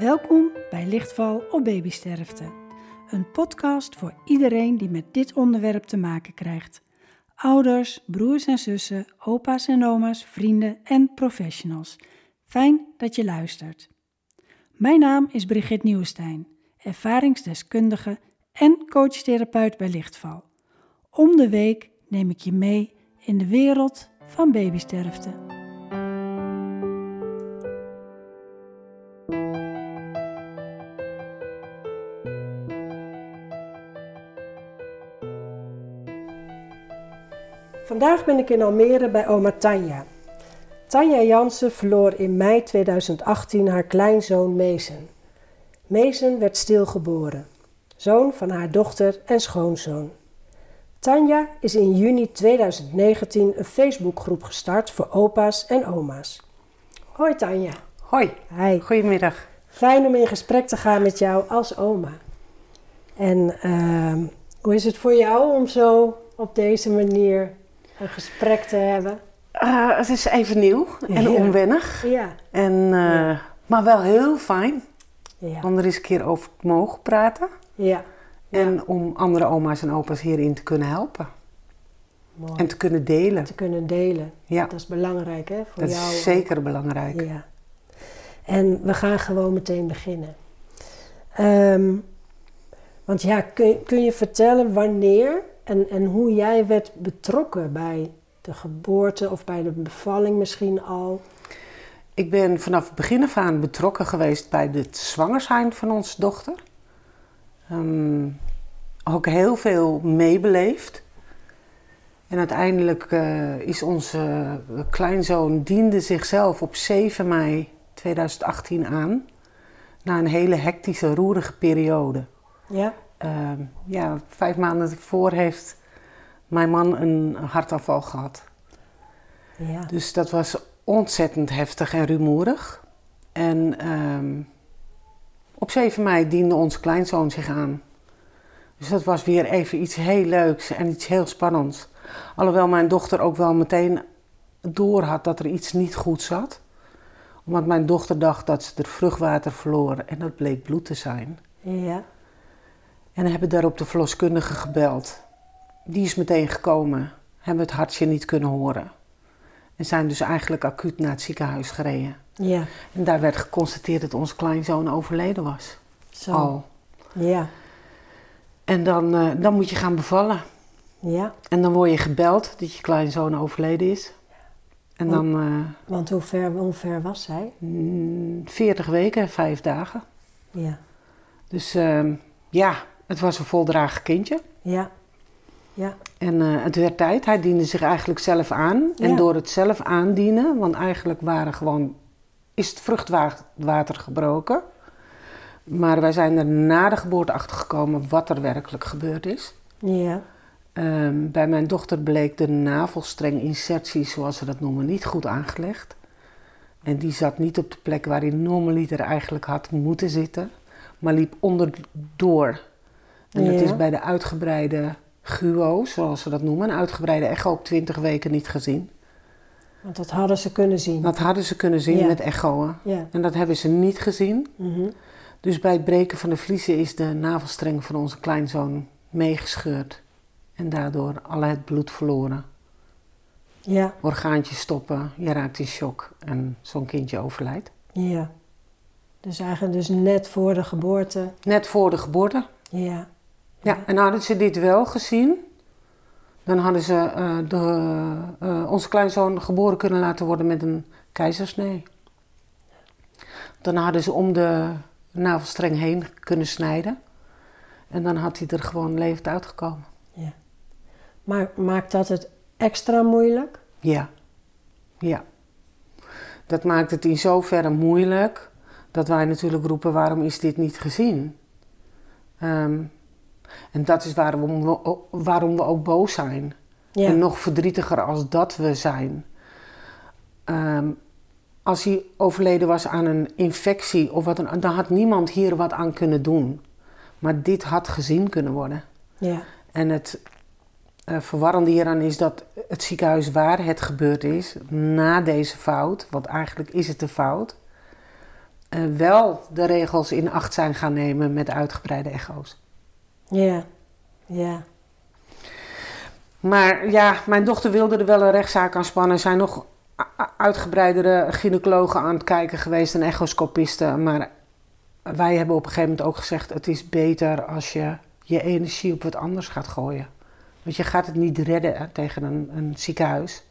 Welkom bij Lichtval op Babysterfte. Een podcast voor iedereen die met dit onderwerp te maken krijgt. Ouders, broers en zussen, opa's en oma's, vrienden en professionals. Fijn dat je luistert. Mijn naam is Brigitte Nieuwestein, ervaringsdeskundige en coachtherapeut bij Lichtval. Om de week neem ik je mee in de wereld van babysterfte. Vandaag ben ik in Almere bij oma Tanja. Tanja Jansen verloor in mei 2018 haar kleinzoon Mezen. Mezen werd stilgeboren, zoon van haar dochter en schoonzoon. Tanja is in juni 2019 een Facebookgroep gestart voor opa's en oma's. Hoi Tanja. Hoi. Hi. Goedemiddag. Fijn om in gesprek te gaan met jou als oma. En uh, hoe is het voor jou om zo op deze manier een gesprek te hebben? Uh, het is even nieuw en onwennig. Ja. En, uh, Maar wel heel fijn Ja. om er eens een keer over te mogen praten. Ja. En om andere oma's en opa's hierin te kunnen helpen. Mooi. En te kunnen delen. te kunnen delen. Ja, Dat is belangrijk hè, voor dat jou. is zeker belangrijk. Ja. En we gaan gewoon meteen beginnen. Ehm, want ja, kun, kun je vertellen wanneer en, en hoe jij werd betrokken bij de geboorte of bij de bevalling misschien al? Ik ben vanaf het begin af aan betrokken geweest bij het zwanger zijn van onze dochter. Ehm, ook heel veel meebeleefd. En uiteindelijk eh, is onze kleinzoon diende zichzelf op 7 mei 2018 aan. Na een hele hectische, roerige periode. Ja? Ehm, ja, vijf maanden ervoor heeft mijn man een hartaanval gehad. Ja. Dus dat was ontzettend heftig en rumoerig. En ehm, op 7 mei diende onze kleinzoon zich aan. Dus dat was weer even iets heel leuks en iets heel spannends. Alhoewel mijn dochter ook wel meteen door had dat er iets niet goed zat. Omdat mijn dochter dacht dat ze er vruchtwater verloor en dat bleek bloed te zijn. Ja. En hebben daarop de verloskundige gebeld. Die is meteen gekomen, hebben het hartje niet kunnen horen. En zijn dus eigenlijk acuut naar het ziekenhuis gereden. Ja. En daar werd geconstateerd dat onze kleinzoon overleden was. Zo. Al. Ja. En dan, eh, dan moet je gaan bevallen. Ja. En dan word je gebeld dat je kleinzoon overleden is. En dan eh, Want hoe ver, hoe ver was zij? mm, 40 weken, vijf dagen. Ja. Dus ehm, ja, het was een voldragen kindje. Ja. Ja. En eh, het werd tijd. Hij diende zich eigenlijk zelf aan. En door het zelf aandienen, want eigenlijk waren gewoon, is het vruchtwater gebroken. Maar wij zijn er na de geboorte achter gekomen wat er werkelijk gebeurd is. Ja. Ehm, bij mijn dochter bleek de navelstreng-insertie, zoals ze dat noemen, niet goed aangelegd. En die zat niet op de plek waar hij normaliter eigenlijk had moeten zitten, maar liep onderdoor. En dat is bij de uitgebreide GUO, zoals ze dat noemen, een uitgebreide echo op 20 weken niet gezien. Want dat hadden ze kunnen zien. Dat hadden ze kunnen zien Ja. met echoën. Ja. En dat hebben ze niet gezien. Mhm. Dus bij het breken van de vliezen is de navelstreng van onze kleinzoon meegescheurd. En daardoor al het bloed verloren. Ja. Orgaantjes stoppen, je raakt in shock en zo'n kindje overlijdt. Ja. Dus eigenlijk dus net voor de geboorte. Net voor de geboorte. Ja. Ja, en hadden ze dit wel gezien, dan hadden ze eh, de, eh, onze kleinzoon geboren kunnen laten worden met een keizersnee. Dan hadden ze om de navelstreng heen kunnen snijden. En dan had hij er gewoon levend uitgekomen. ja. Maar maakt dat het extra moeilijk? Ja. Ja. Dat maakt het in zoverre moeilijk dat wij natuurlijk roepen: waarom is dit niet gezien? Ehm, en dat is waarom we, waarom we ook boos zijn. Ja. En nog verdrietiger als dat we zijn. Ehm, als hij overleden was aan een infectie of wat dan, dan had niemand hier wat aan kunnen doen. Maar dit had gezien kunnen worden. Ja. En het eh, verwarrende hieraan is dat het ziekenhuis waar het gebeurd is, na deze fout, want eigenlijk is het een fout, eh, wel de regels in acht zijn gaan nemen met uitgebreide echo's. Ja, ja. Maar ja, mijn dochter wilde er wel een rechtszaak aan spannen. Er zijn nog uitgebreidere gynaecologen aan het kijken geweest en echoscopisten. Maar wij hebben op een gegeven moment ook gezegd: het is beter als je je energie op wat anders gaat gooien. Want je gaat het niet redden hè, tegen een, een ziekenhuis.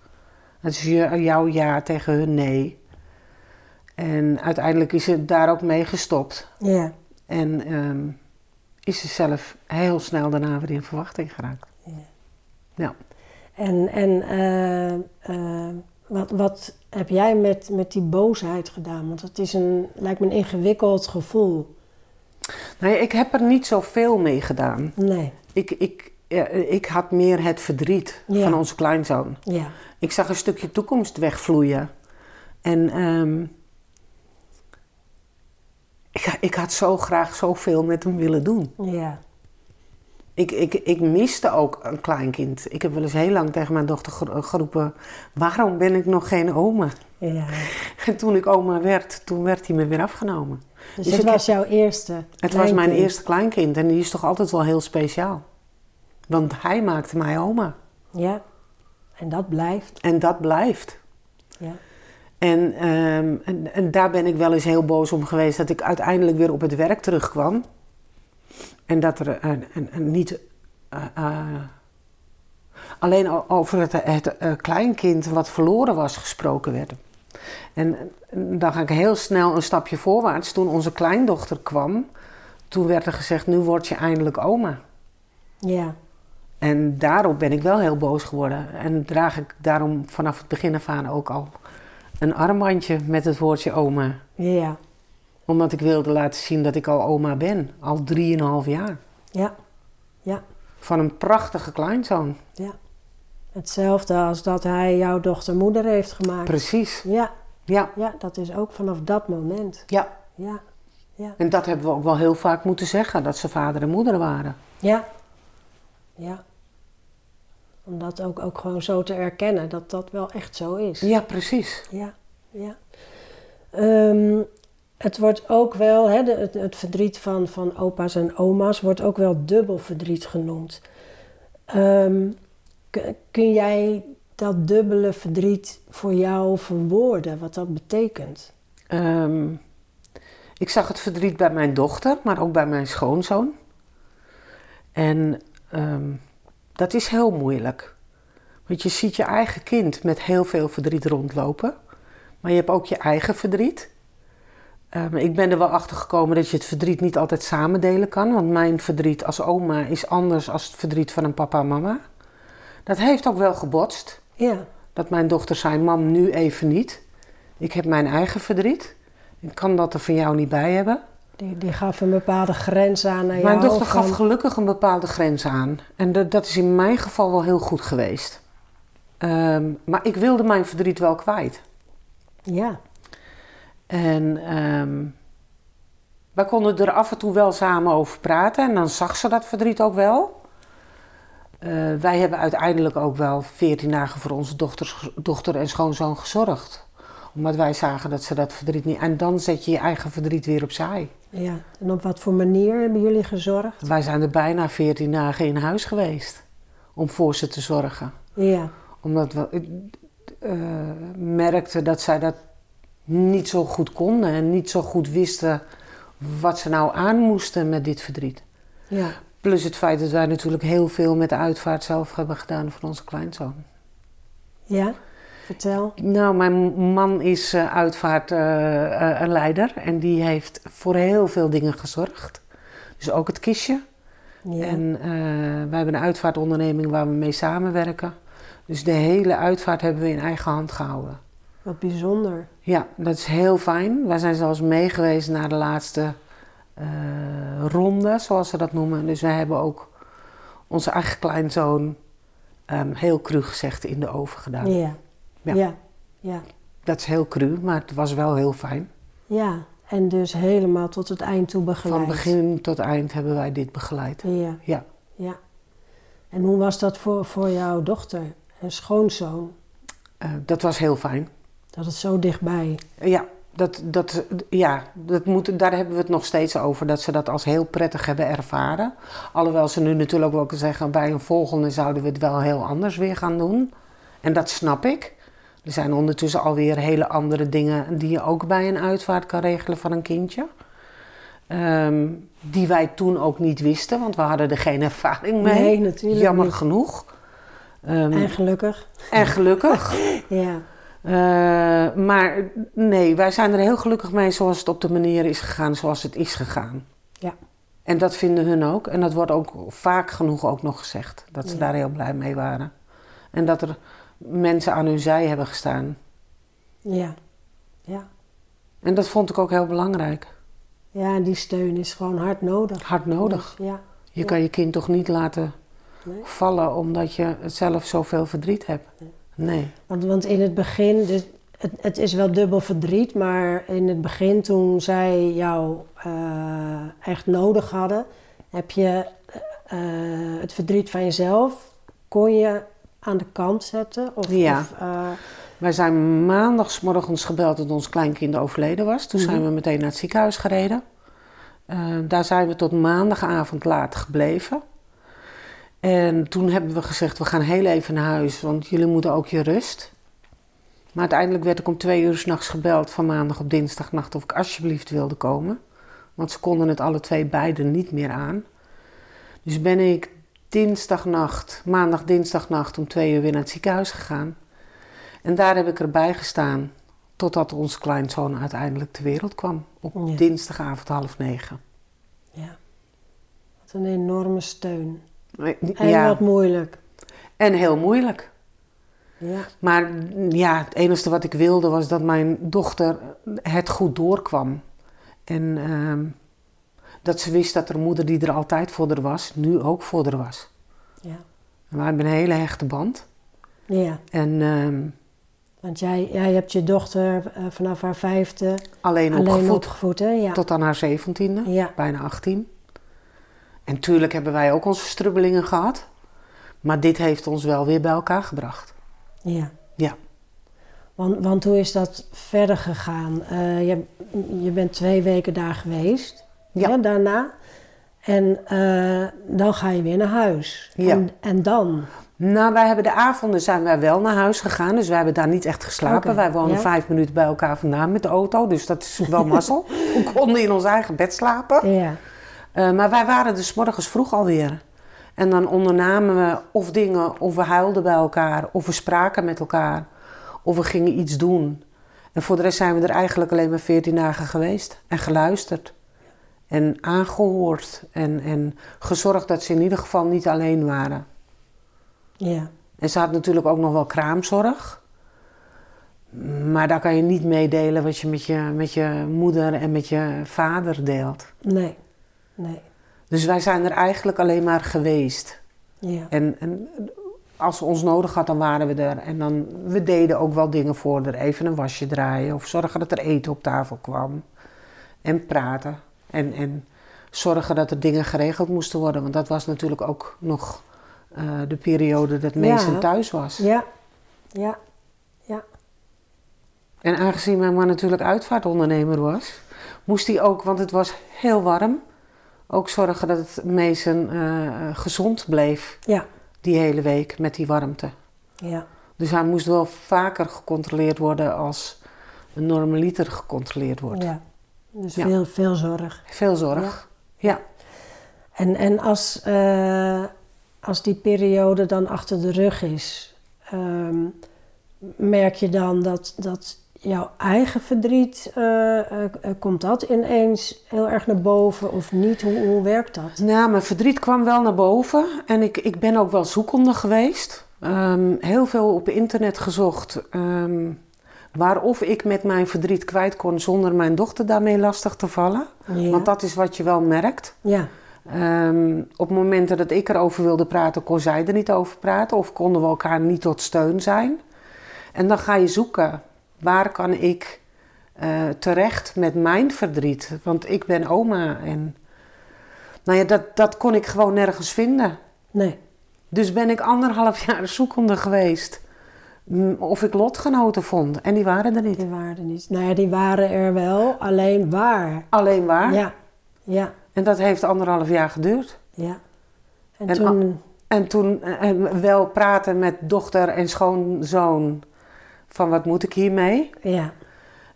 Het is je, jouw ja tegen hun nee. En uiteindelijk is ze daar ook mee gestopt. Ja, En ehm, is ze zelf heel snel daarna weer in verwachting geraakt. Ja. Ja. en, en eh, eh, wat, wat heb jij met, met die boosheid gedaan? Want het is een, lijkt me een ingewikkeld gevoel. Nee, ik heb er niet zoveel mee gedaan. Nee, Ik, ik, ja, ik had meer het verdriet Ja. van onze kleinzoon. ja, Ik zag een stukje toekomst wegvloeien. En ehm, ik, ik had zo graag zoveel met hem willen doen. ja, Ik, ik, ik miste ook een kleinkind. Ik heb wel eens heel lang tegen mijn dochter gero- geroepen... waarom ben ik nog geen oma? ja. En toen ik oma werd, toen werd hij me weer afgenomen. Dus, Dus het was jouw eerste Het was mijn eerste kleinkind en die is toch altijd wel heel speciaal. Want hij maakte mij oma. Ja, en dat blijft. En dat blijft. Ja, En, ehm, en, en daar ben ik wel eens heel boos om geweest dat ik uiteindelijk weer op het werk terugkwam. En dat er een, een, een niet. eh, eh, alleen over het, het eh, kleinkind wat verloren was gesproken werd. En, en dan ga ik heel snel een stapje voorwaarts. Toen onze kleindochter kwam, toen werd er gezegd: Nu word je eindelijk oma. ja, En daarop ben ik wel heel boos geworden. En draag ik daarom vanaf het begin af aan ook al een armbandje met het woordje oma. ja, Omdat ik wilde laten zien dat ik al oma ben. Al drieënhalf jaar. ja, ja, Van een prachtige kleinzoon. ja. Hetzelfde als dat hij jouw dochter moeder heeft gemaakt. Precies. Ja, Ja. ja, dat is ook vanaf dat moment. ja. Ja, ja, En dat hebben we ook wel heel vaak moeten zeggen. Dat ze vader en moeder waren. ja, ja. Om dat ook, ook gewoon zo te erkennen, dat dat wel echt zo is. Ja, precies. Ja, ja. Ehm, het wordt ook wel, hè, de, het, het verdriet van, van opa's en oma's wordt ook wel dubbel verdriet genoemd. Ehm, kun jij dat dubbele verdriet voor jou verwoorden, wat dat betekent? Ehm, ik zag het verdriet bij mijn dochter, maar ook bij mijn schoonzoon. En ehm, dat is heel moeilijk. Want je ziet je eigen kind met heel veel verdriet rondlopen. Maar je hebt ook je eigen verdriet. Ehm, ik ben er wel achter gekomen dat je het verdriet niet altijd samen delen kan. Want mijn verdriet als oma is anders dan het verdriet van een papa en mama. Dat heeft ook wel gebotst. Ja, Dat mijn dochter zei, mam, nu even niet. Ik heb mijn eigen verdriet. Ik kan dat er van jou niet bij hebben. Die, die gaf een bepaalde grens aan Mijn jou. dochter gaf van- gelukkig een bepaalde grens aan. En dat, dat is in mijn geval wel heel goed geweest. Ehm, maar ik wilde mijn verdriet wel kwijt. Ja, En ehm, wij konden er af en toe wel samen over praten. En dan zag ze dat verdriet ook wel. Eh, wij hebben uiteindelijk ook wel 14 dagen voor onze dochters, dochter en schoonzoon gezorgd. Omdat wij zagen dat ze dat verdriet niet... En dan zet je je eigen verdriet weer opzij. ja. En op wat voor manier hebben jullie gezorgd? Wij zijn er bijna 14 dagen in huis geweest. Om voor ze te zorgen. Ja, Omdat we eh, merkten dat zij dat niet zo goed konden. En niet zo goed wisten wat ze nou aan moesten met dit verdriet. ja, Plus het feit dat wij natuurlijk heel veel met de uitvaart zelf hebben gedaan voor onze kleinzoon. ja. Vertel. Nou, mijn man is eh uitvaartleider en die heeft voor heel veel dingen gezorgd. Dus ook het kistje. Ja. En eh, wij hebben een uitvaartonderneming waar we mee samenwerken. Dus de hele uitvaart hebben we in eigen hand gehouden. Wat bijzonder. Ja, dat is heel fijn. Wij zijn zelfs meegeweest naar de laatste eh, ronde, zoals ze dat noemen. Dus wij hebben ook onze eigen kleinzoon, ehm, heel cru gezegd, in de oven gedaan. Ja. Ja. Ja. Ja. Dat is heel cru, maar het was wel heel fijn. Ja. En dus helemaal tot het eind toe begeleid. Van begin tot eind hebben wij dit begeleid. Ja. Ja. Ja. En hoe was dat voor, voor jouw dochter en schoonzoon? Eh, dat was heel fijn. Dat het zo dichtbij. Ja, Dat, dat, ja, dat moet, daar hebben we het nog steeds over, dat ze dat als heel prettig hebben ervaren. Alhoewel ze nu natuurlijk ook wel zeggen, bij een volgende zouden we het wel heel anders weer gaan doen. En dat snap ik. Er zijn ondertussen alweer hele andere dingen die je ook bij een uitvaart kan regelen van een kindje. Ehm, die wij toen ook niet wisten, want we hadden er geen ervaring mee. Nee, natuurlijk Jammer niet. genoeg. Ehm, En gelukkig. en gelukkig. Ja. Eh, maar nee, wij zijn er heel gelukkig mee zoals het op de manier is gegaan zoals het is gegaan. Ja. En dat vinden hun ook. En dat wordt ook vaak genoeg ook nog gezegd. Dat ze Ja. daar heel blij mee waren. En dat er mensen aan hun zij hebben gestaan. Ja. Ja. En dat vond ik ook heel belangrijk. Ja, en die steun is gewoon hard nodig. Hard nodig. Dus, ja. Je kan je kind toch niet laten Nee. vallen omdat je zelf zoveel verdriet hebt. Nee. Want, want in het begin, dus het, het is wel dubbel verdriet, maar in het begin toen zij jou eh, echt nodig hadden, heb je eh, het verdriet van jezelf, kon je aan de kant zetten? Of, Ja. of, eh, Wij zijn maandagsmorgens gebeld dat ons kleinkind overleden was. Toen zijn we meteen naar het ziekenhuis gereden. Eh, daar zijn we tot maandagavond laat gebleven. En toen hebben we gezegd, we gaan heel even naar huis, want jullie moeten ook je rust. Maar uiteindelijk werd ik om twee uur s'nachts gebeld van maandag op dinsdagnacht of ik alsjeblieft wilde komen. Want ze konden het alle twee beiden niet meer aan. Dus ben ik dinsdagnacht, maandag dinsdagnacht om twee uur weer naar het ziekenhuis gegaan. En daar heb ik erbij gestaan totdat onze kleinzoon uiteindelijk ter wereld kwam. Op Ja. dinsdagavond half negen. ja. Wat een enorme steun. En Ja, wat moeilijk. en heel moeilijk. Ja. Maar ja, het enige wat ik wilde was dat mijn dochter het goed doorkwam. En ehm, dat ze wist dat haar moeder die er altijd voor haar was, nu ook voor haar was. Ja. En wij hebben een hele hechte band. ja. En ehm, Want jij, jij hebt je dochter eh, vanaf haar vijfde alleen alleen opgevoed opgevoed, hè? Ja. tot aan haar zeventiende. Ja. bijna 18. En tuurlijk hebben wij ook onze strubbelingen gehad. Maar dit heeft ons wel weer bij elkaar gebracht. Ja. Ja. Want, want hoe is dat verder gegaan? Eh, je, je bent twee weken daar geweest, Ja. hè, daarna. En eh, dan ga je weer naar huis. Ja. En, en dan? Nou, wij hebben de avonden zijn wij wel naar huis gegaan. Dus wij hebben daar niet echt geslapen. Wij wonen ja. vijf minuten bij elkaar vandaan met de auto. Dus dat is wel mazzel. We konden in ons eigen bed slapen. Ja. Eh, maar wij waren dus morgens vroeg alweer. En dan ondernamen we of dingen, of we huilden bij elkaar, of we spraken met elkaar, of we gingen iets doen. En voor de rest zijn we er eigenlijk alleen maar veertien dagen geweest en geluisterd. En aangehoord en, en gezorgd dat ze in ieder geval niet alleen waren. Ja. En ze had natuurlijk ook nog wel kraamzorg. Maar daar kan je niet meedelen wat je met je, met je moeder en met je vader deelt. Nee. Nee. Dus wij zijn er eigenlijk alleen maar geweest. Ja. En, en als ze ons nodig had, dan waren we er. En dan, we deden ook wel dingen voor er. Even een wasje draaien of zorgen dat er eten op tafel kwam. En praten. En, en zorgen dat er dingen geregeld moesten worden. Want dat was natuurlijk ook nog eh, de periode dat Mason Ja. thuis was. Ja. Ja. Ja. En aangezien mijn man natuurlijk uitvaartondernemer was, moest hij ook, want het was heel warm, ook zorgen dat het Mason eh, gezond bleef Ja. die hele week met die warmte. Ja. Dus hij moest wel vaker gecontroleerd worden als een normaliter gecontroleerd wordt. ja. Dus Ja. veel, veel zorg. Veel zorg. Ja. En, en als, eh, als die periode dan achter de rug is, ehm, merk je dan dat, dat jouw eigen verdriet, eh, eh, eh, komt dat ineens heel erg naar boven of niet? Hoe, hoe werkt dat? Nou, mijn verdriet kwam wel naar boven en ik, ik ben ook wel zoekende geweest. Ehm, heel veel op internet gezocht ehm, waarof ik met mijn verdriet kwijt kon zonder mijn dochter daarmee lastig te vallen. Ja. Want dat is wat je wel merkt. ja. Ehm, op momenten dat ik erover wilde praten, kon zij er niet over praten of konden we elkaar niet tot steun zijn. En dan ga je zoeken, waar kan ik eh, terecht met mijn verdriet? Want ik ben oma en nou ja, dat, dat kon ik gewoon nergens vinden. Nee. Dus ben ik anderhalf jaar zoekende geweest of ik lotgenoten vond. En die waren er niet. Die waren er niet. Nou ja, die waren er wel, alleen waar. Alleen waar. Ja, ja, En dat heeft anderhalf jaar geduurd. ja. En, En toen, En toen eh, en wel praten met dochter en schoonzoon van wat moet ik hiermee. ja,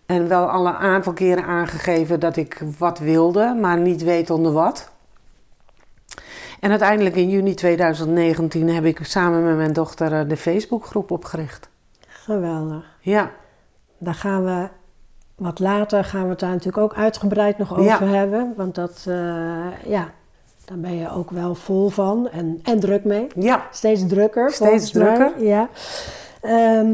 En wel al een aantal keren aangegeven dat ik wat wilde, maar niet weet onder wat. En uiteindelijk in juni 2019 heb ik samen met mijn dochter eh, de Facebookgroep opgericht. geweldig. Ja, Daar gaan we wat later gaan we het daar natuurlijk ook uitgebreid nog over Ja. hebben. Want dat, eh, ja, daar ben je ook wel vol van en, en druk mee. ja, Steeds drukker. Steeds mij. drukker. Ja. Ehm,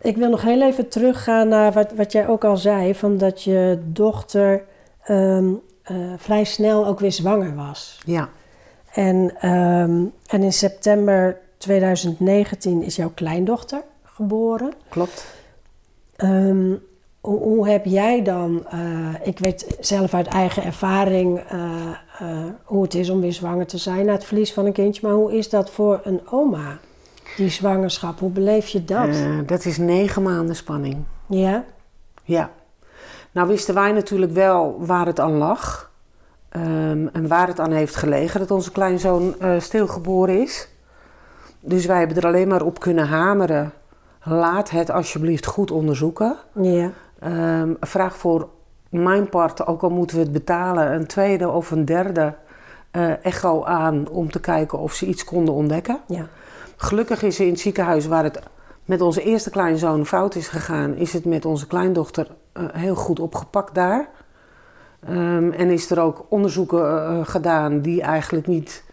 ik wil nog heel even teruggaan naar wat, wat jij ook al zei: van dat je dochter ehm, eh, vrij snel ook weer zwanger was. ja, En, ehm, en in september 2019 is jouw kleindochter geboren. klopt. Ehm, hoe, hoe heb jij dan, eh, ik weet zelf uit eigen ervaring eh, eh, hoe het is om weer zwanger te zijn na het verlies van een kindje, maar hoe is dat voor een oma, die zwangerschap? Hoe beleef je dat? Dat is negen maanden spanning. ja, Ja. Nou wisten wij natuurlijk wel waar het aan lag. Ehm, en waar het aan heeft gelegen dat onze kleinzoon eh, stilgeboren is. Dus wij hebben er alleen maar op kunnen hameren. Laat het alsjeblieft goed onderzoeken. ja, Ehm, vraag voor mijn part, ook al moeten we het betalen, een tweede of een derde eh, echo aan om te kijken of ze iets konden ontdekken. ja, Gelukkig is ze in het ziekenhuis waar het met onze eerste kleinzoon fout is gegaan, is het met onze kleindochter eh, heel goed opgepakt daar. Ehm, en is er ook onderzoeken eh, gedaan die eigenlijk niet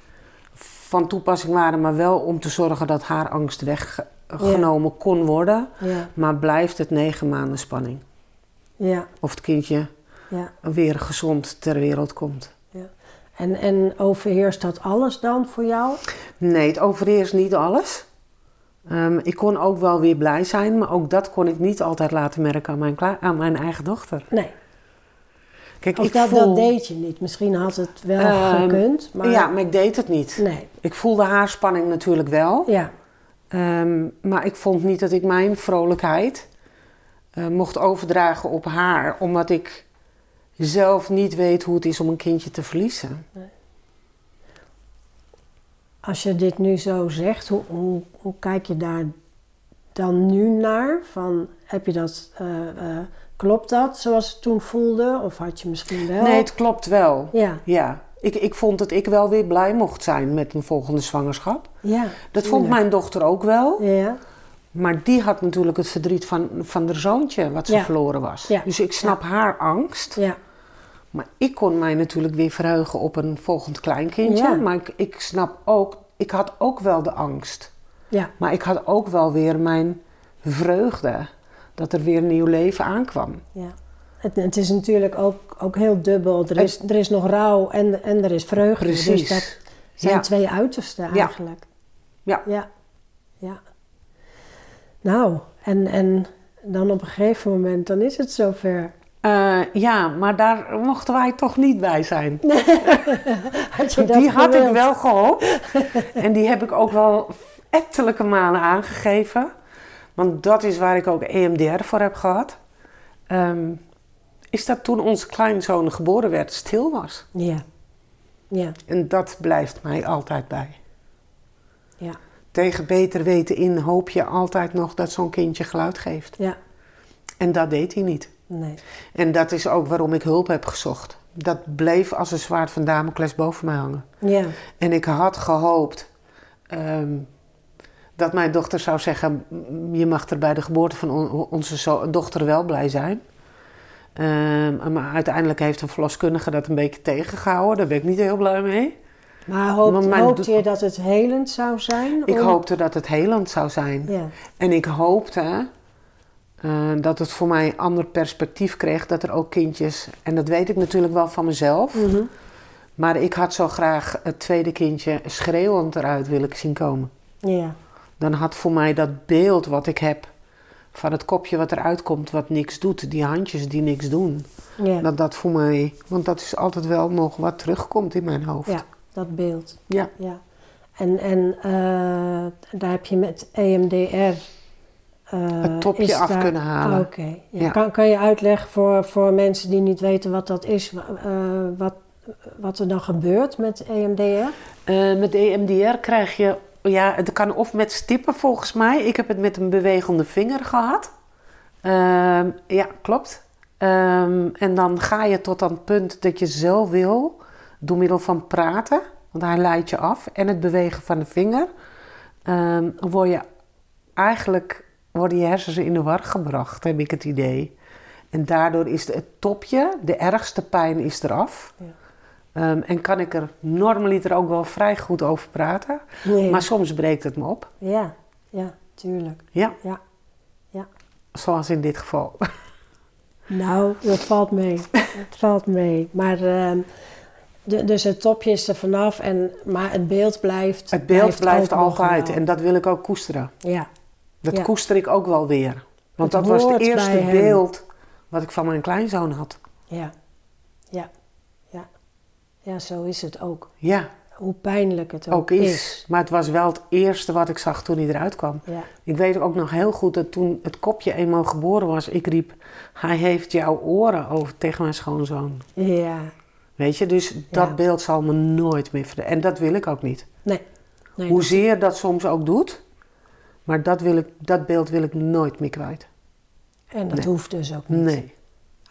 van toepassing waren, maar wel om te zorgen dat haar angst weggenomen kon worden. ja, Maar blijft het negen maanden spanning. ja, Of het kindje ja. weer gezond ter wereld komt. En, en overheerst dat alles dan voor jou? Nee, het overheerst niet alles. Ehm, ik kon ook wel weer blij zijn, maar ook dat kon ik niet altijd laten merken aan mijn, aan mijn eigen dochter. Nee, Kijk, of ik dat, voel, dat deed je niet. Misschien had het wel Ehm, gekund, maar Ja, maar ik deed het niet. nee, Ik voelde haar spanning natuurlijk wel. ja, Ehm, maar ik vond niet dat ik mijn vrolijkheid eh, mocht overdragen op haar, omdat ik zelf niet weet hoe het is om een kindje te verliezen. Als je dit nu zo zegt, hoe, hoe, hoe kijk je daar dan nu naar? Van, heb je dat, eh, eh, klopt dat zoals het toen voelde? Of had je misschien wel? Nee, het klopt wel. Ja, Ja, ik, ik vond dat ik wel weer blij mocht zijn met een volgende zwangerschap. ja. Dat vond mijn dochter ook wel. Ja, Maar die had natuurlijk het verdriet van, van haar zoontje wat ze Ja. verloren was. Ja. Dus ik snap haar angst. ja, Maar ik kon mij natuurlijk weer verheugen op een volgend kleinkindje. Ja. Maar ik, ik snap ook, ik had ook wel de angst. ja, Maar ik had ook wel weer mijn vreugde dat er weer een nieuw leven aankwam. ja. Het, het is natuurlijk ook, ook heel dubbel. Er is, er is nog rouw en, en er is vreugde. Precies. Dus dat zijn Ja. twee uitersten eigenlijk. Ja. Ja, ja. Nou, en, en dan op een gegeven moment, dan is het zover. Eh, ja, maar daar mochten wij toch niet bij zijn. Had je dat Die had ik wel gehoopt. en die heb ik ook wel ettelijke maanden aangegeven. Want dat is waar ik ook EMDR voor heb gehad. Ehm, is dat toen onze kleinzoon geboren werd, stil was. Ja, ja, En dat blijft mij altijd bij. ja, Tegen beter weten in hoop je altijd nog dat zo'n kindje geluid geeft. ja. En dat deed hij niet. Nee. En dat is ook waarom ik hulp heb gezocht. Dat bleef als een zwaard van Damocles boven mij hangen. Ja, En ik had gehoopt ehm, dat mijn dochter zou zeggen: "M, Je mag er bij de geboorte van on- onze dochter wel blij zijn. Ehm, maar uiteindelijk heeft een verloskundige dat een beetje tegengehouden. Daar ben ik niet heel blij mee. maar hoopt, hoopte je dat het helend zou zijn? Ik om- hoopte dat het helend zou zijn. Ja, En ik hoopte eh, dat het voor mij een ander perspectief kreeg. Dat er ook kindjes, en dat weet ik natuurlijk wel van mezelf. mhm. Maar ik had zo graag het tweede kindje schreeuwend eruit willen zien komen. ja, Dan had voor mij dat beeld wat ik heb van het kopje wat eruit komt, wat niks doet, die handjes die niks doen. ja, Dat dat voor mij, want dat is altijd wel nog wat terugkomt in mijn hoofd. ja, dat beeld. Ja. Ja. En, en eh, daar heb je met EMDR eh, Het topje af daar- kunnen halen. Oké. Ja. Ja. Kan, kan je uitleggen voor, voor mensen die niet weten wat dat is, eh, wat, wat er dan gebeurt met EMDR? Met EMDR krijg je, ja, het kan of met stippen volgens mij. Ik heb het met een bewegende vinger gehad. Ehm, ja, klopt. Ehm, en dan ga je tot het punt dat je zelf wil, door middel van praten, want hij leidt je af, en het bewegen van de vinger, ehm, word je eigenlijk worden je hersens in de war gebracht, heb ik het idee. En daardoor is het topje, de ergste pijn is eraf. Ja. Ehm, en kan ik er normaliter ook wel vrij goed over praten. Nee. Maar soms breekt het me op. Ja, ja, tuurlijk. Ja, Ja. Ja. zoals in dit geval. Nou, dat valt mee. Het valt mee. Maar, ehm, de, dus het topje is er vanaf, en, maar het beeld blijft. Het beeld blijft nog altijd en dat wil ik ook koesteren. Ja, Dat Ja. koester ik ook wel weer. Want Het dat was het eerste beeld wat ik van mijn kleinzoon had. ja. Ja, zo is het ook. Ja, Hoe pijnlijk het ook, ook is. Maar het was wel het eerste wat ik zag toen hij eruit kwam. Ja, Ik weet ook nog heel goed dat toen het kopje eenmaal geboren was, ik riep: Hij heeft jouw oren over tegen mijn schoonzoon. ja. Weet je, dus dat Ja. beeld zal me nooit meer verder. En dat wil ik ook niet. Nee. nee Hoezeer dat soms ook doet, maar dat, wil ik, dat beeld wil ik nooit meer kwijt. En dat Nee. hoeft dus ook niet. Nee.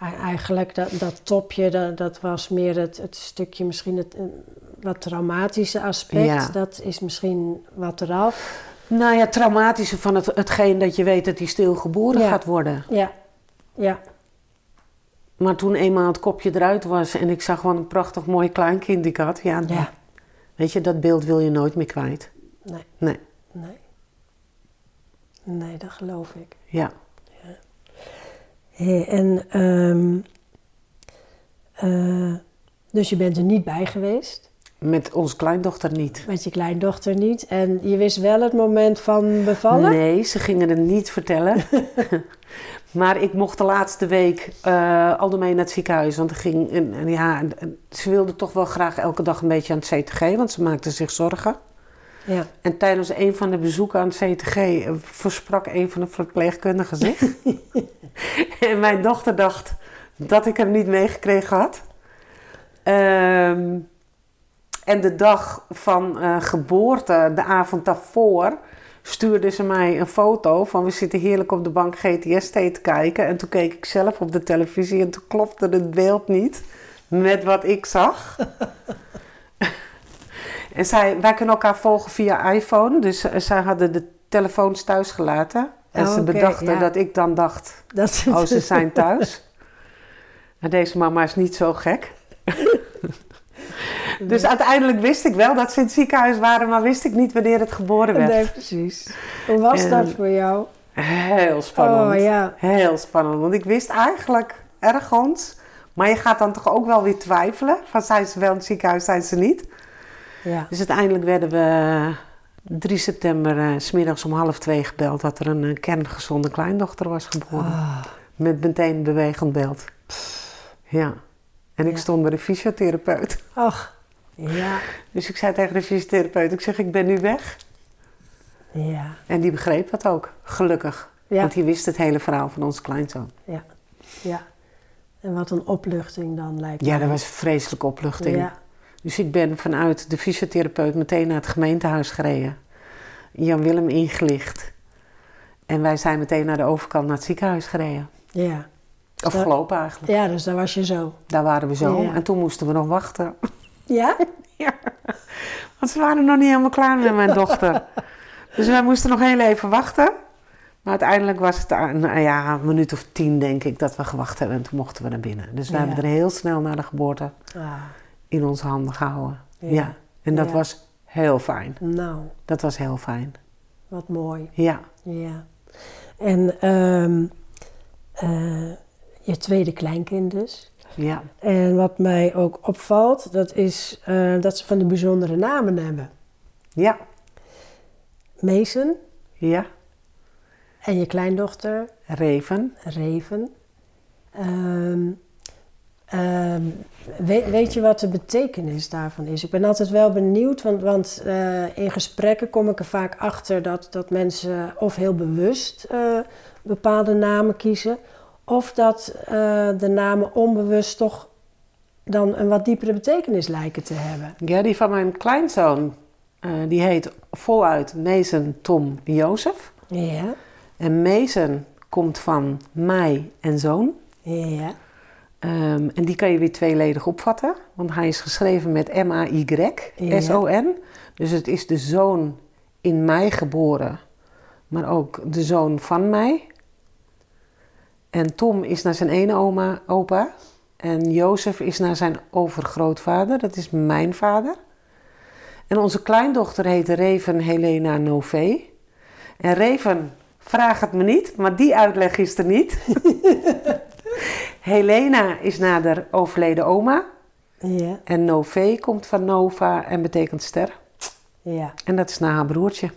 Eigenlijk, dat, dat topje, dat, dat was meer het, het stukje, misschien het eh, wat traumatische aspect. Ja. Dat is misschien wat eraf. Nou ja, traumatische van het, hetgeen dat je weet dat hij stil geboren Ja. gaat worden. Ja, ja, Maar toen eenmaal het kopje eruit was en ik zag wat een prachtig mooi kleinkind die ik had. Ja, ja. weet je, dat beeld wil je nooit meer kwijt. Nee, Nee, nee. Nee, dat geloof ik. ja. Hé, en, ehm, eh, dus je bent er niet bij geweest, Met onze kleindochter niet. met je kleindochter niet. En je wist wel het moment van bevallen? Nee, ze gingen het niet vertellen. maar ik mocht de laatste week eh al mee naar het ziekenhuis. Want er ging, en, en ja, ze wilde toch wel graag elke dag een beetje aan het CTG, want ze maakte zich zorgen. Ja. En tijdens een van de bezoeken aan het CTG eh, versprak een van de verpleegkundigen zich. en mijn dochter dacht dat ik hem niet meegekregen had. Ehm, en de dag van eh, geboorte, de avond daarvoor, stuurde ze mij een foto van we zitten heerlijk op de bank GTS te kijken. En toen keek ik zelf op de televisie en toen klopte het beeld niet met wat ik zag. En zij, wij kunnen elkaar volgen via iPhone. Dus eh, zij hadden de telefoons thuis gelaten. En Oh, ze oké, bedachten ja. dat ik dan dacht, Dat, oh ze zijn thuis. Maar deze mama is niet zo gek. Dus uiteindelijk wist ik wel dat ze in het ziekenhuis waren, maar wist ik niet wanneer het geboren werd. Nee, precies. Hoe was En- dat voor jou? Heel spannend. Oh ja. Heel spannend, want ik wist eigenlijk ergens, maar je gaat dan toch ook wel weer twijfelen. Van zijn ze wel in het ziekenhuis, zijn ze niet. Ja. Dus uiteindelijk werden we 3 september eh, s smiddags om half twee gebeld dat er een eh, kerngezonde kleindochter was geboren. Ah, Met meteen een bewegend beeld. Ja. En ik Ja. stond bij de fysiotherapeut. ach, ja, Dus ik zei tegen de fysiotherapeut, ik zeg ik ben nu weg. ja, En die begreep dat ook, gelukkig. Ja. Want die wist het hele verhaal van onze kleinzoon. ja, ja. En wat een opluchting dan lijkt Ja, dat was een vreselijke opluchting. Ja, Dus ik ben vanuit de fysiotherapeut meteen naar het gemeentehuis gereden. Jan Willem ingelicht. En wij zijn meteen naar de overkant naar het ziekenhuis gereden. ja. Of gelopen eigenlijk. Ja, dus daar was je zo. Daar waren we zo. Ja. En toen moesten we nog wachten. Ja? Ja. Want ze waren nog niet helemaal klaar met mijn dochter. Dus wij moesten nog heel even wachten. Maar uiteindelijk was het nou ja, een minuut of tien, denk ik, dat we gewacht hebben. En toen mochten we naar binnen. Dus we Ja. hebben er heel snel na de geboorte Ah, in onze handen gehouden. Ja. Ja. En dat Ja. was heel fijn. nou, Dat was heel fijn. wat mooi. Ja. Ja. En ehm, eh, je tweede kleinkind dus. Ja. En wat mij ook opvalt, dat is eh, dat ze van die bijzondere namen hebben. Ja. Mason Ja. en je kleindochter Reven. Reven. Ehm, Ehm, weet, weet je wat de betekenis daarvan is? Ik ben altijd wel benieuwd, want, want eh, in gesprekken kom ik er vaak achter dat, dat mensen of heel bewust eh, bepaalde namen kiezen, of dat eh, de namen onbewust toch dan een wat diepere betekenis lijken te hebben. Ja, die van mijn kleinzoon, die heet voluit Mason Tom Jozef. Ja, En Mason komt van mij en zoon. ja, Ehm, en die kan je weer tweeledig opvatten, want hij is geschreven met M-A-Y-S-O-N. Dus het is de zoon in mij geboren, maar ook de zoon van mij. En Tom is naar zijn ene oma, opa. En Jozef is naar zijn overgrootvader, dat is mijn vader. En onze kleindochter heet Reven Helena Nové. En Reven, vraag het me niet, maar die uitleg is er niet. Helena is naar de overleden oma. ja, En Nové komt van Nova en betekent ster. ja, En dat is naar haar broertje.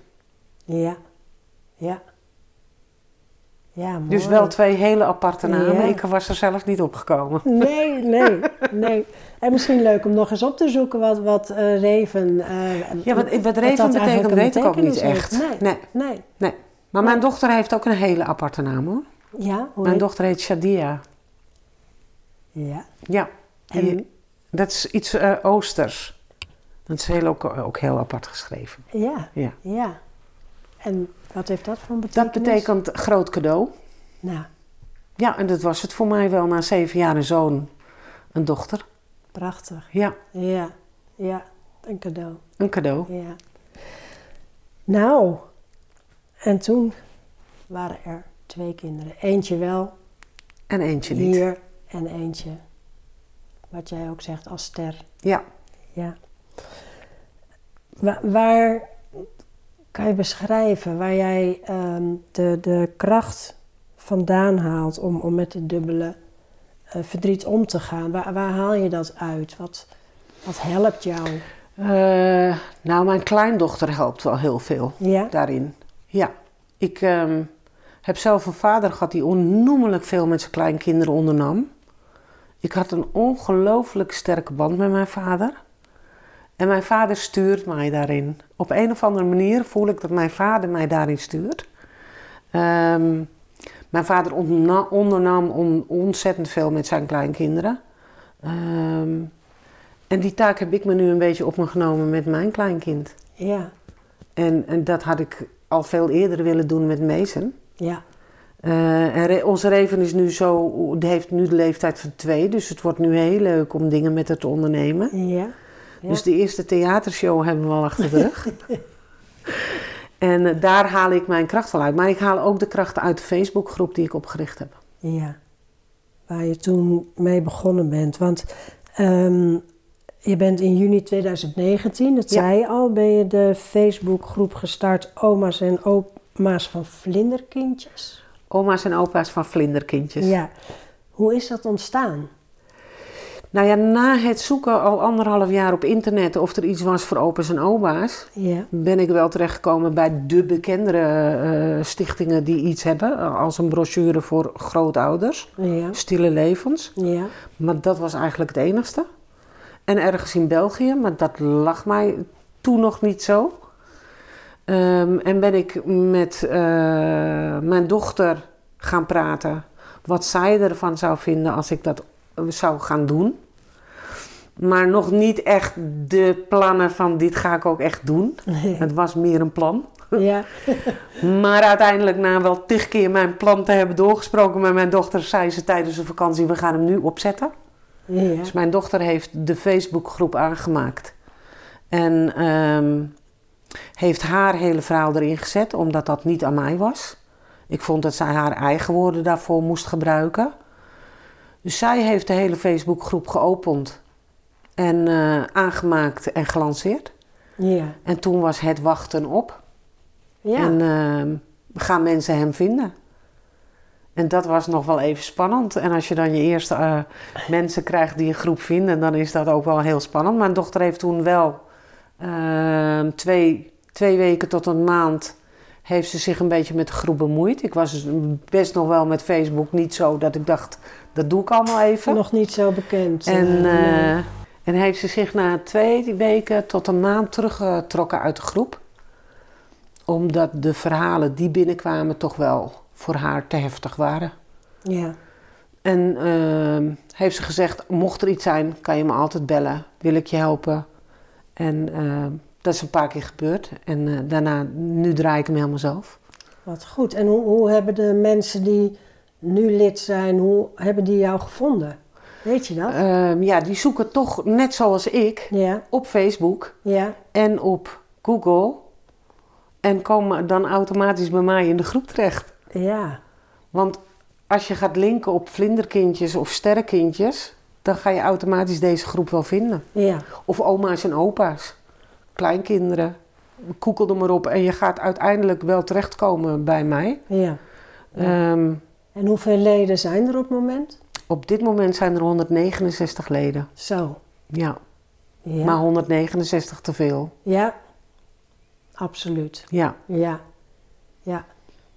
ja, ja. Ja, mooi. Dus wel twee hele aparte namen. Ja. Ik was er zelf niet opgekomen. Nee, nee, nee. En misschien leuk om nog eens op te zoeken wat, wat eh, Reven... eh, Ja, wat, wat Reven eigenlijk betekent weet ik ook niet echt. Nee, Nee. nee. Maar mijn dochter heeft ook een hele aparte naam hoor. Ja, hoe Mijn heet- dochter heet Shadia. Ja. Ja, En, die- dat is iets eh, Oosters. Dat is heel, ook, ook heel apart geschreven. ja, Ja. ja. En wat heeft dat voor betekenis? Dat betekent groot cadeau. Nou, Ja, en dat was het voor mij wel na zeven jaar een zoon, een dochter. prachtig. Ja, Ja, ja. Een cadeau. een cadeau. Ja. Nou, en toen waren er twee kinderen. Eentje wel, En eentje niet. hier, en eentje, wat jij ook zegt, als ster. Ja. Ja. Wa- waar kan je beschrijven waar jij ehm, de, de kracht vandaan haalt om, om met het dubbele eh, verdriet om te gaan? Waar, waar haal je dat uit? Wat, wat helpt jou? Eh, nou, mijn kleindochter helpt wel heel veel Ja? daarin. Ja. Ik ehm, heb zelf een vader gehad die onnoemelijk veel met zijn kleinkinderen ondernam. Ik had een ongelooflijk sterke band met mijn vader. En mijn vader stuurt mij daarin. Op een of andere manier voel ik dat mijn vader mij daarin stuurt. Ehm, mijn vader ondernam on- ontzettend veel met zijn kleinkinderen. Ehm, en die taak heb ik me nu een beetje op me genomen met mijn kleinkind. Ja, En, en dat had ik al veel eerder willen doen met Mason. ja, Eh, en Re- onze Reven is nu zo, heeft nu de leeftijd van twee, dus het wordt nu heel leuk om dingen met haar te ondernemen. ja. Ja. Dus de eerste theatershow hebben we al achter de rug. en eh, daar haal ik mijn kracht wel uit. Maar ik haal ook de kracht uit de Facebookgroep die ik opgericht heb. Ja, waar je toen mee begonnen bent. Want ehm, je bent in juni 2019, dat Ja. zei je al, ben je de Facebookgroep gestart Oma's en Oma's van Vlinderkindjes. Oma's en opa's van vlinderkindjes. Ja, hoe is dat ontstaan? Nou ja, na het zoeken al anderhalf jaar op internet of er iets was voor opa's en oma's, Ja, ben ik wel terechtgekomen bij de bekendere eh, stichtingen die iets hebben. Als een brochure voor grootouders, ja, stille levens. ja, Maar dat was eigenlijk het enigste. En ergens in België, maar dat lag mij toen nog niet zo. Ehm, en ben ik met eh, mijn dochter gaan praten. Wat zij ervan zou vinden als ik dat zou gaan doen. Maar nog niet echt de plannen van dit ga ik ook echt doen. Het was meer een plan. ja, Maar uiteindelijk, na wel tig keer mijn plan te hebben doorgesproken met mijn dochter, zei ze tijdens de vakantie: we gaan hem nu opzetten. ja, Dus mijn dochter heeft de Facebookgroep aangemaakt. En ehm, heeft haar hele verhaal erin gezet, omdat dat niet aan mij was. Ik vond dat zij haar eigen woorden daarvoor moest gebruiken. Dus zij heeft de hele Facebookgroep geopend en eh, aangemaakt en gelanceerd. ja, En toen was het wachten op. ja. En ehm, gaan mensen hem vinden? En dat was nog wel even spannend. En als je dan je eerste eh, mensen krijgt die een groep vinden, dan is dat ook wel heel spannend. Mijn dochter heeft toen wel ehm, twee, twee weken tot een maand heeft ze zich een beetje met de groep bemoeid. Ik was best nog wel met Facebook niet zo dat ik dacht, dat doe ik allemaal even. Nog niet zo bekend. En, eh, nee. eh, en heeft ze zich na twee weken tot een maand teruggetrokken uit de groep. Omdat de verhalen die binnenkwamen toch wel voor haar te heftig waren. ja. En ehm, heeft ze gezegd, mocht er iets zijn, kan je me altijd bellen. Wil ik je helpen? En ehm, dat is een paar keer gebeurd. En eh, daarna, nu draai ik hem helemaal zelf. Wat goed. En hoe, hoe hebben de mensen die nu lid zijn, hoe hebben die jou gevonden? Weet je dat? Ehm, ja, die zoeken toch, net zoals ik, ja, op Facebook ja, en op Google. En komen dan automatisch bij mij in de groep terecht. ja, Want als je gaat linken op vlinderkindjes of sterrenkindjes, dan ga je automatisch deze groep wel vinden. ja, Of oma's en opa's, kleinkinderen. Koekel er maar op en je gaat uiteindelijk wel terechtkomen bij mij. ja. Ehm, En hoeveel leden zijn er op het moment? op dit moment zijn er 169 leden. Zo. Ja, Ja, maar 169 te veel. ja. absoluut. Ja, Ja, ja.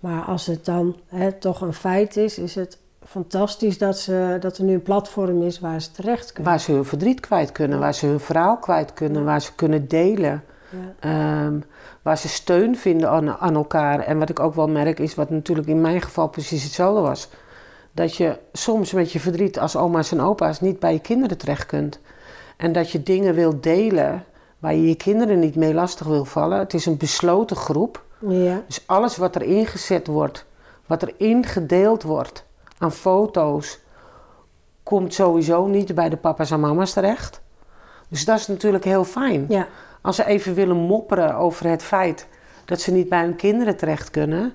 Maar als het dan hè, toch een feit is, is het fantastisch dat, ze, dat er nu een platform is waar ze terecht kunnen. waar ze hun verdriet kwijt kunnen, waar ze hun verhaal kwijt kunnen, waar ze kunnen delen. Ja, Ehm, waar ze steun vinden aan, aan elkaar. En wat ik ook wel merk is, wat natuurlijk in mijn geval precies hetzelfde was. Dat je soms met je verdriet als oma's en opa's niet bij je kinderen terecht kunt. En dat je dingen wilt delen waar je je kinderen niet mee lastig wil vallen. Het is een besloten groep. ja, Dus alles wat er ingezet wordt, wat er ingedeeld wordt aan foto's, komt sowieso niet bij de papa's en mama's terecht. Dus dat is natuurlijk heel fijn. ja, Als ze even willen mopperen over het feit dat ze niet bij hun kinderen terecht kunnen,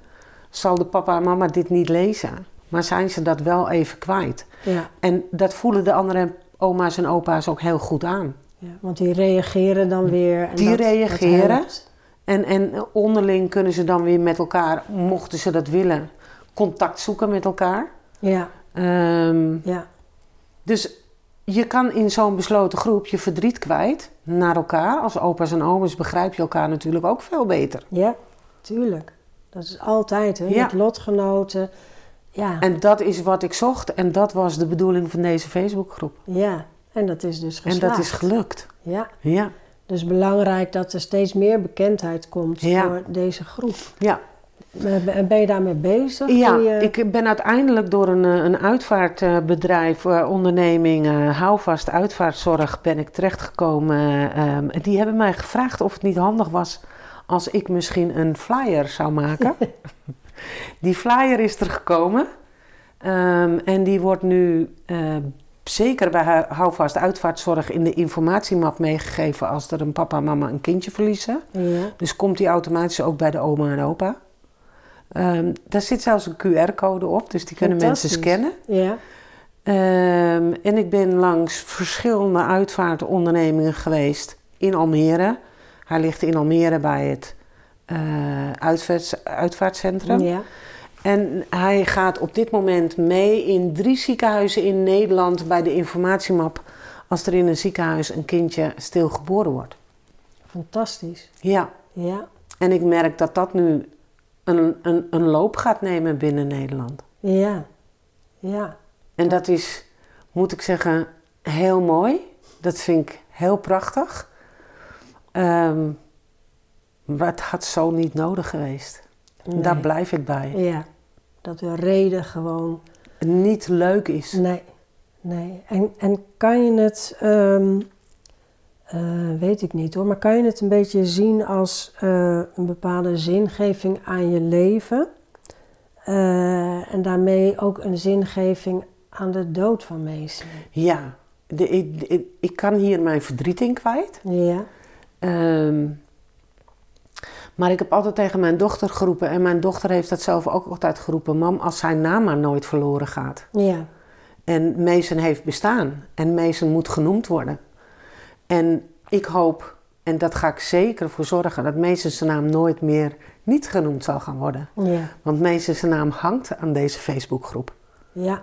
zal de papa en mama dit niet lezen. Maar zijn ze dat wel even kwijt? ja, En dat voelen de andere oma's en opa's ook heel goed aan. ja. Want die reageren dan weer. En Die dat- reageren. En, en onderling kunnen ze dan weer met elkaar, mochten ze dat willen, contact zoeken met elkaar. Ja, Ehm, ja, dus je kan in zo'n besloten groep je verdriet kwijt naar elkaar. Als opa's en oma's begrijp je elkaar natuurlijk ook veel beter. ja, tuurlijk. Dat is altijd, hè? Ja. Met lotgenoten. Ja, En dat is wat ik zocht en dat was de bedoeling van deze Facebookgroep. ja. En dat is dus geslaagd. En dat is gelukt. Ja, Ja, dus belangrijk dat er steeds meer bekendheid komt Ja. voor deze groep. ja. En ben je daarmee bezig? ja je- ik ben uiteindelijk door een, eh, een uitvaartbedrijf, eh, onderneming, eh, houvast uitvaartzorg, ben ik terechtgekomen. Ehm, die hebben mij gevraagd of het niet handig was als ik misschien een flyer zou maken. die flyer is er gekomen. Ehm, en die wordt nu eh, zeker bij houvast uitvaartzorg in de informatiemap meegegeven als er een papa en mama een kindje verliezen. Ja, Dus komt die automatisch ook bij de oma en opa. Ehm, daar zit zelfs een QR-code op, dus die kunnen mensen scannen. ja, Ehm, en ik ben langs verschillende uitvaartondernemingen geweest in Almere. Hij ligt in Almere bij het eh, uitvaarts- uitvaartcentrum. ja. En hij gaat op dit moment mee in drie ziekenhuizen in Nederland bij de informatiemap. Als er in een ziekenhuis een kindje stilgeboren wordt. Fantastisch. Ja, Ja, en ik merk dat dat nu een, een, een loop gaat nemen binnen Nederland. ja, ja. En dat is, moet ik zeggen, heel mooi. Dat vind ik heel prachtig. Ehm, maar het had zo niet nodig geweest. Nee. Daar blijf ik bij. Ja, dat de reden gewoon... Niet leuk is. Nee, nee. En, en kan je het, ehm, eh, weet ik niet hoor, maar kan je het een beetje zien als eh, een bepaalde zingeving aan je leven? Eh, en daarmee ook een zingeving aan de dood van Mees. Ja, de, ik, ik, ik kan hier mijn verdriet in kwijt. Ja, Ehm, maar ik heb altijd tegen mijn dochter geroepen, en mijn dochter heeft dat zelf ook altijd geroepen: Mam, als zijn naam maar nooit verloren gaat. ja, En Mason heeft bestaan en Mason moet genoemd worden. En ik hoop, en dat ga ik zeker voor zorgen, dat zijn naam nooit meer niet genoemd zal gaan worden. ja, Want zijn naam hangt aan deze Facebookgroep. ja,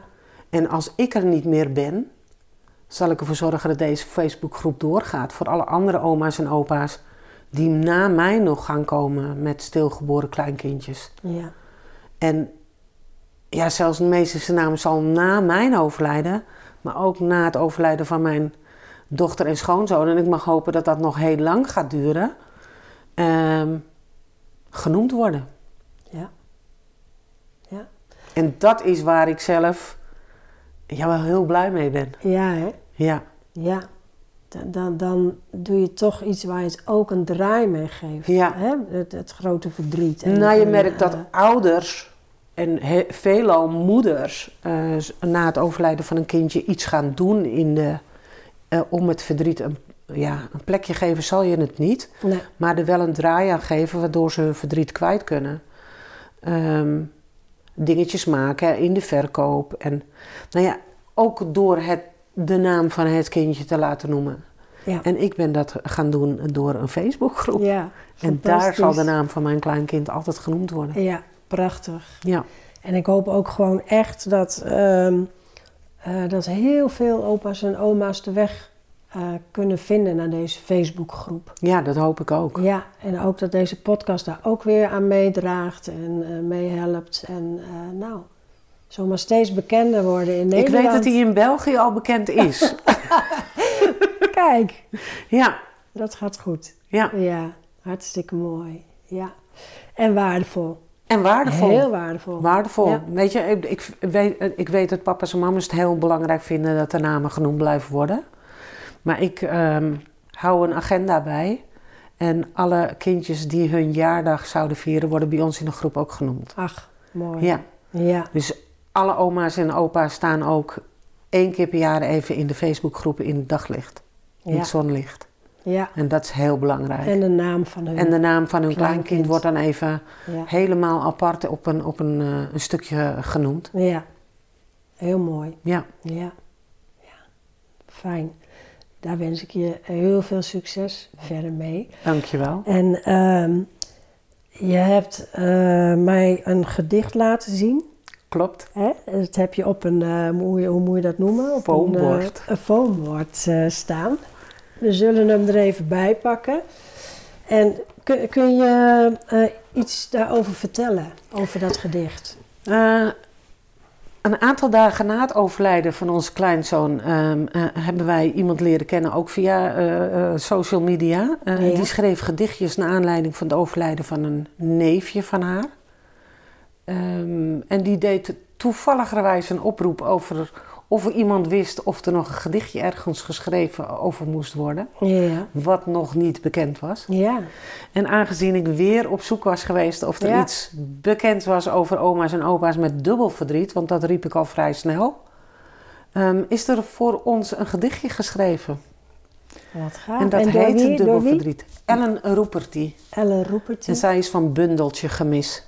En als ik er niet meer ben, zal ik ervoor zorgen dat deze Facebookgroep doorgaat voor alle andere oma's en opa's die na mij nog gaan komen met stilgeboren kleinkindjes. Ja. En ja, zelfs de meeste naam zal na mijn overlijden, maar ook na het overlijden van mijn dochter en schoonzoon, en ik mag hopen dat dat nog heel lang gaat duren, ehm, genoemd worden. Ja. Ja. En dat is waar ik zelf ja, wel heel blij mee ben. Ja, hè? Ja, Ja. Dan, dan, dan doe je toch iets waar je het ook een draai mee geeft. Ja. Hè? Het, het grote verdriet. En, nou je en, merkt dat eh, ouders en he- veelal moeders eh, na het overlijden van een kindje iets gaan doen in de, eh, om het verdriet een, ja, een plekje geven zal je het niet. nee. maar er wel een draai aan geven waardoor ze hun verdriet kwijt kunnen. Ehm, dingetjes maken in de verkoop. En nou ja, ook door het, de naam van het kindje te laten noemen. Ja. En ik ben dat gaan doen door een Facebookgroep. ja, en daar zal de naam van mijn kleinkind altijd genoemd worden. Ja, prachtig. Ja, En ik hoop ook gewoon echt dat, ehm, eh, dat heel veel opa's en oma's de weg eh, kunnen vinden naar deze Facebookgroep. ja dat hoop ik ook. Ja, en ook dat deze podcast daar ook weer aan meedraagt en eh, meehelpt. En nou, zomaar steeds bekender worden in Ik Nederland. weet dat hij in België al bekend is. Kijk, ja, dat gaat goed. ja. Ja, hartstikke mooi. Ja. En waardevol. En waardevol. Heel waardevol. Waardevol. Ja. Weet je, ik, ik, weet, ik weet dat papa's en mama's het heel belangrijk vinden dat de namen genoemd blijven worden. Maar ik ehm, hou een agenda bij. En alle kindjes die hun jaardag zouden vieren, worden bij ons in de groep ook genoemd. Ach, mooi. Ja, Ja, dus alle oma's en opa's staan ook één keer per jaar even in de Facebookgroepen in het daglicht. In ja, het zonlicht. Ja. En dat is heel belangrijk. En de naam van hun. En de naam van hun Kleinkind. kleinkind wordt dan even ja. helemaal apart op een, op een, eh, een stukje genoemd. ja, heel mooi. Ja. Ja. ja, fijn. Daar wens ik je heel veel succes verder mee. Dankjewel. En ehm, je hebt eh, mij een gedicht laten zien. Klopt. Hè? Dat heb je op een, eh, hoe, hoe moet je dat noemen? Op Foambord. Een, eh, staan. We zullen hem er even bij pakken. En kun, kun je eh, iets daarover vertellen, over dat gedicht? Eh, een aantal dagen na het overlijden van onze kleinzoon ehm, eh, hebben wij iemand leren kennen, ook via social media. Ja. Die schreef gedichtjes naar aanleiding van het overlijden van een neefje van haar. Ehm, en die deed toevalligerwijs een oproep over of er iemand wist of er nog een gedichtje ergens geschreven over moest worden. Ja, Wat nog niet bekend was. ja, En aangezien ik weer op zoek was geweest of er Ja. iets bekend was over oma's en opa's met dubbel verdriet, want dat riep ik al vrij snel, ehm, is er voor ons een gedichtje geschreven. wat gaaf. en dat door heet wie? Dubbel verdriet. Ellen Roepertie. Ellen Roepertje. En zij is van Bundeltje Gemis.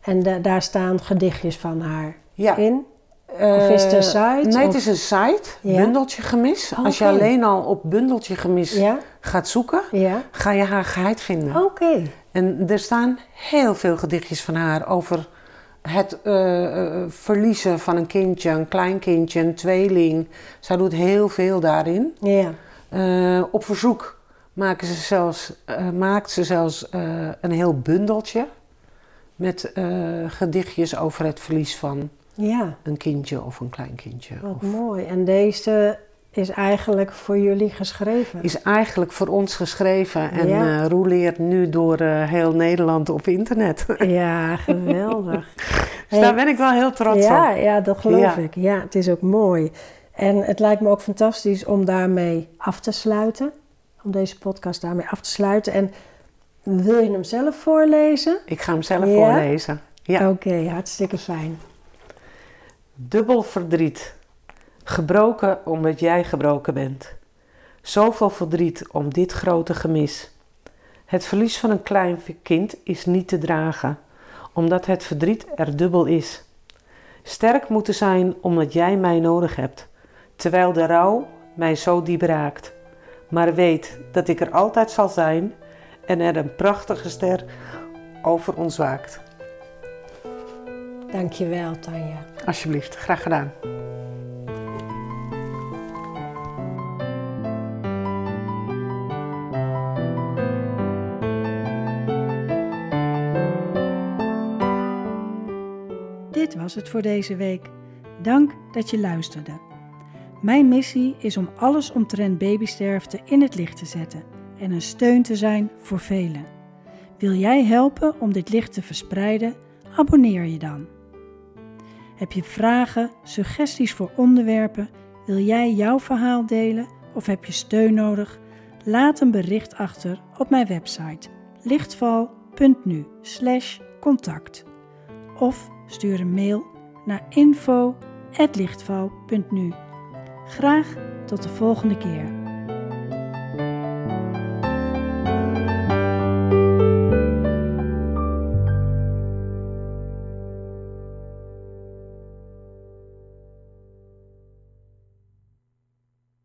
En da- daar staan gedichtjes van haar Ja. in. Of is het een Eh, site, Nee, het is een site. Ja. Bundeltje Gemis. Oh, Als je alleen al op Bundeltje Gemis Ja, gaat zoeken, ja. ga je haar geheid vinden. Oké. En er staan heel veel gedichtjes van haar over het eh, eh, verliezen van een kindje, een klein kindje, een tweeling. Zij doet heel veel daarin. Ja. Op verzoek maken ze zelfs, maakt ze zelfs een heel bundeltje met gedichtjes over het verlies van Ja, een kindje of een klein kindje. wat Of- mooi. En deze is eigenlijk voor jullie geschreven. is eigenlijk voor ons geschreven en Ja. eh, roleert nu door eh, heel Nederland op internet. Ja, geweldig. dus daar ben ik wel heel trots ja, op. ja, dat geloof Ja. ik. Ja, het is ook mooi. En het lijkt me ook fantastisch om daarmee af te sluiten. Om deze podcast daarmee af te sluiten. En wil je hem zelf voorlezen? Ik ga hem zelf Ja? voorlezen. Ja. Oké, hartstikke fijn. Dubbel verdriet. Gebroken omdat jij gebroken bent. Zoveel verdriet om dit grote gemis. Het verlies van een klein kind is niet te dragen, omdat het verdriet er dubbel is. Sterk moeten zijn omdat jij mij nodig hebt, terwijl de rouw mij zo diep raakt. Maar weet dat ik er altijd zal zijn en er een prachtige ster over ons waakt. Dankjewel, Tanja. Alsjeblieft, graag gedaan. Dit was het voor deze week. Dank dat je luisterde. Mijn missie is om alles omtrent babysterfte in het licht te zetten en een steun te zijn voor velen. Wil jij helpen om dit licht te verspreiden? Abonneer je dan. Heb je vragen, suggesties voor onderwerpen? Wil jij jouw verhaal delen of heb je steun nodig? Laat een bericht achter op mijn website lichtval.nu/contact of stuur een mail naar info@lichtval.nu. Graag tot de volgende keer.